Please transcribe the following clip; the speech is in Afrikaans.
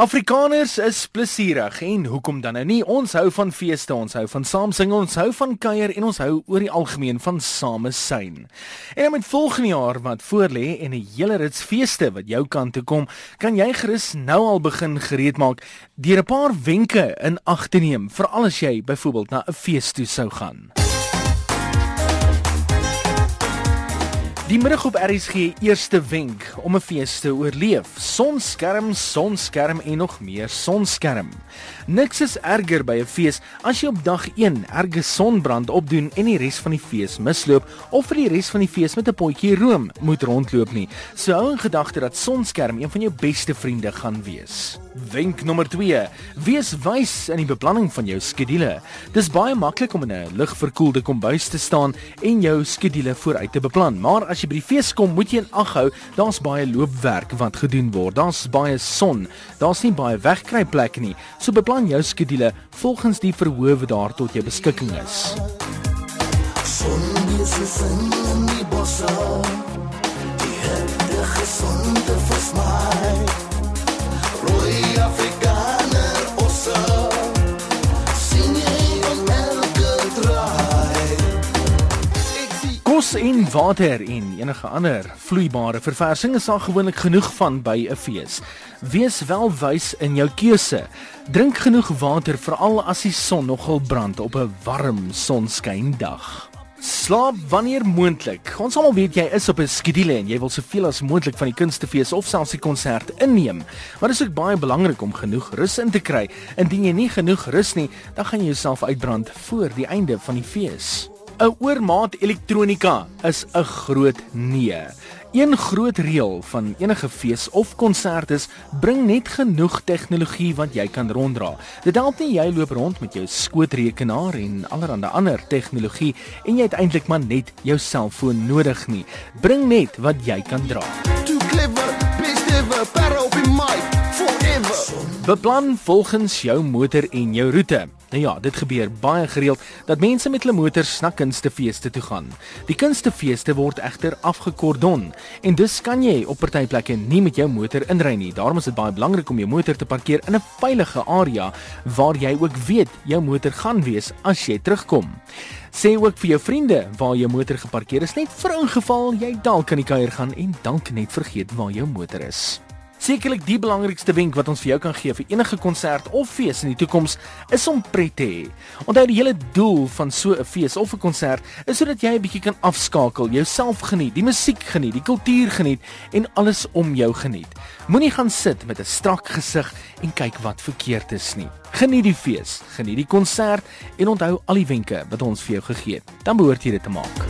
Afrikaners is plesierig en hoekom dan nou nie? Ons hou van feeste, ons hou van saam sing, ons hou van kuier en ons hou oor die algemeen van same syn. En met volgende jaar wat voorlê en 'n hele rits feeste wat jou kant toe kom, kan jy gerus nou al begin gereed maak deur 'n paar wenke in ag te neem, veral as jy byvoorbeeld na 'n fees toe sou gaan. Die middag op RSG eerste wenk om 'n fees te oorleef. Sonskerm, sonskerm en nog meer sonskerm. Niks is erger by 'n fees as jy op dag 1 erge sonbrand opdoen en die res van die fees misloop of vir die res van die fees met 'n potjie room moet rondloop nie. So hou in gedagte dat sonskerm een van jou beste vriende gaan wees. Wenk nommer 2: Wees wys in die beplanning van jou skedule. Dis baie maklik om in 'n ligverkoelde kombuis te staan en jou skedule vooruit te beplan, maar as jy by die fees kom, moet jy in ag hou, daar's baie loopwerk wat gedoen word. Daar's baie son. Daar's nie baie wegkruipplekke nie. So beplan jou skedule volgens die verhoë wat daar tot jou beskikking is. Son is 'n Kos en water en enige ander vloeibare verversing is daar gewoonlik genoeg van by 'n fees. Wees wel wys in jou keuse. Drink genoeg water veral as die son nogal brand op 'n warm sonskyndag. Slaap wanneer moontlik. Ons almal weet jy is op 'n skedule en jy wil soveel as moontlik van die kunstefees of selfs die konsert inneem. Maar dit is ook baie belangrik om genoeg rus in te kry. Indien jy nie genoeg rus nie, dan gaan jy jouself uitbrand voor die einde van die fees. 'n oormaat elektronika is 'n groot nee. Een groot reël van enige fees of konsert is bring net genoeg tegnologie wat jy kan ronddra. Dit help nie jy loop rond met jou skootrekenaar en allerlei ander tegnologie en jy het eintlik maar net jou selfoon nodig nie. Bring net wat jy kan dra. Too clever, best ever, op in my forever. Beplan volgens jou motor en jou roete. Nou ja, dit gebeur baie gereeld dat mense met hulle motors na kunstefeeste toe gaan. Die kunstefeeste word egter afgekordon en dus kan jy op party plekke nie met jou motor inry nie. Daarom is dit baie belangrik om jou motor te parkeer in 'n veilige area waar jy ook weet jou motor gaan wees as jy terugkom. Sê ook vir jou vriende waar jou motor geparkeer is net vir ingeval jy dalk aan die kuier gaan en dalk net vergeet waar jou motor is. Sekerlik die belangrikste wenk wat ons vir jou kan gee vir enige konsert of fees in die toekoms is om pret te hê. Onthou die hele doel van so 'n fees of 'n konsert is sodat jy 'n bietjie kan afskakel, jouself geniet, die musiek geniet, die kultuur geniet en alles om jou geniet. Moenie gaan sit met 'n strak gesig en kyk wat verkeerd is nie. Geniet die fees, geniet die konsert en onthou al die wenke wat ons vir jou gegee het. Dan behoort jy dit te maak.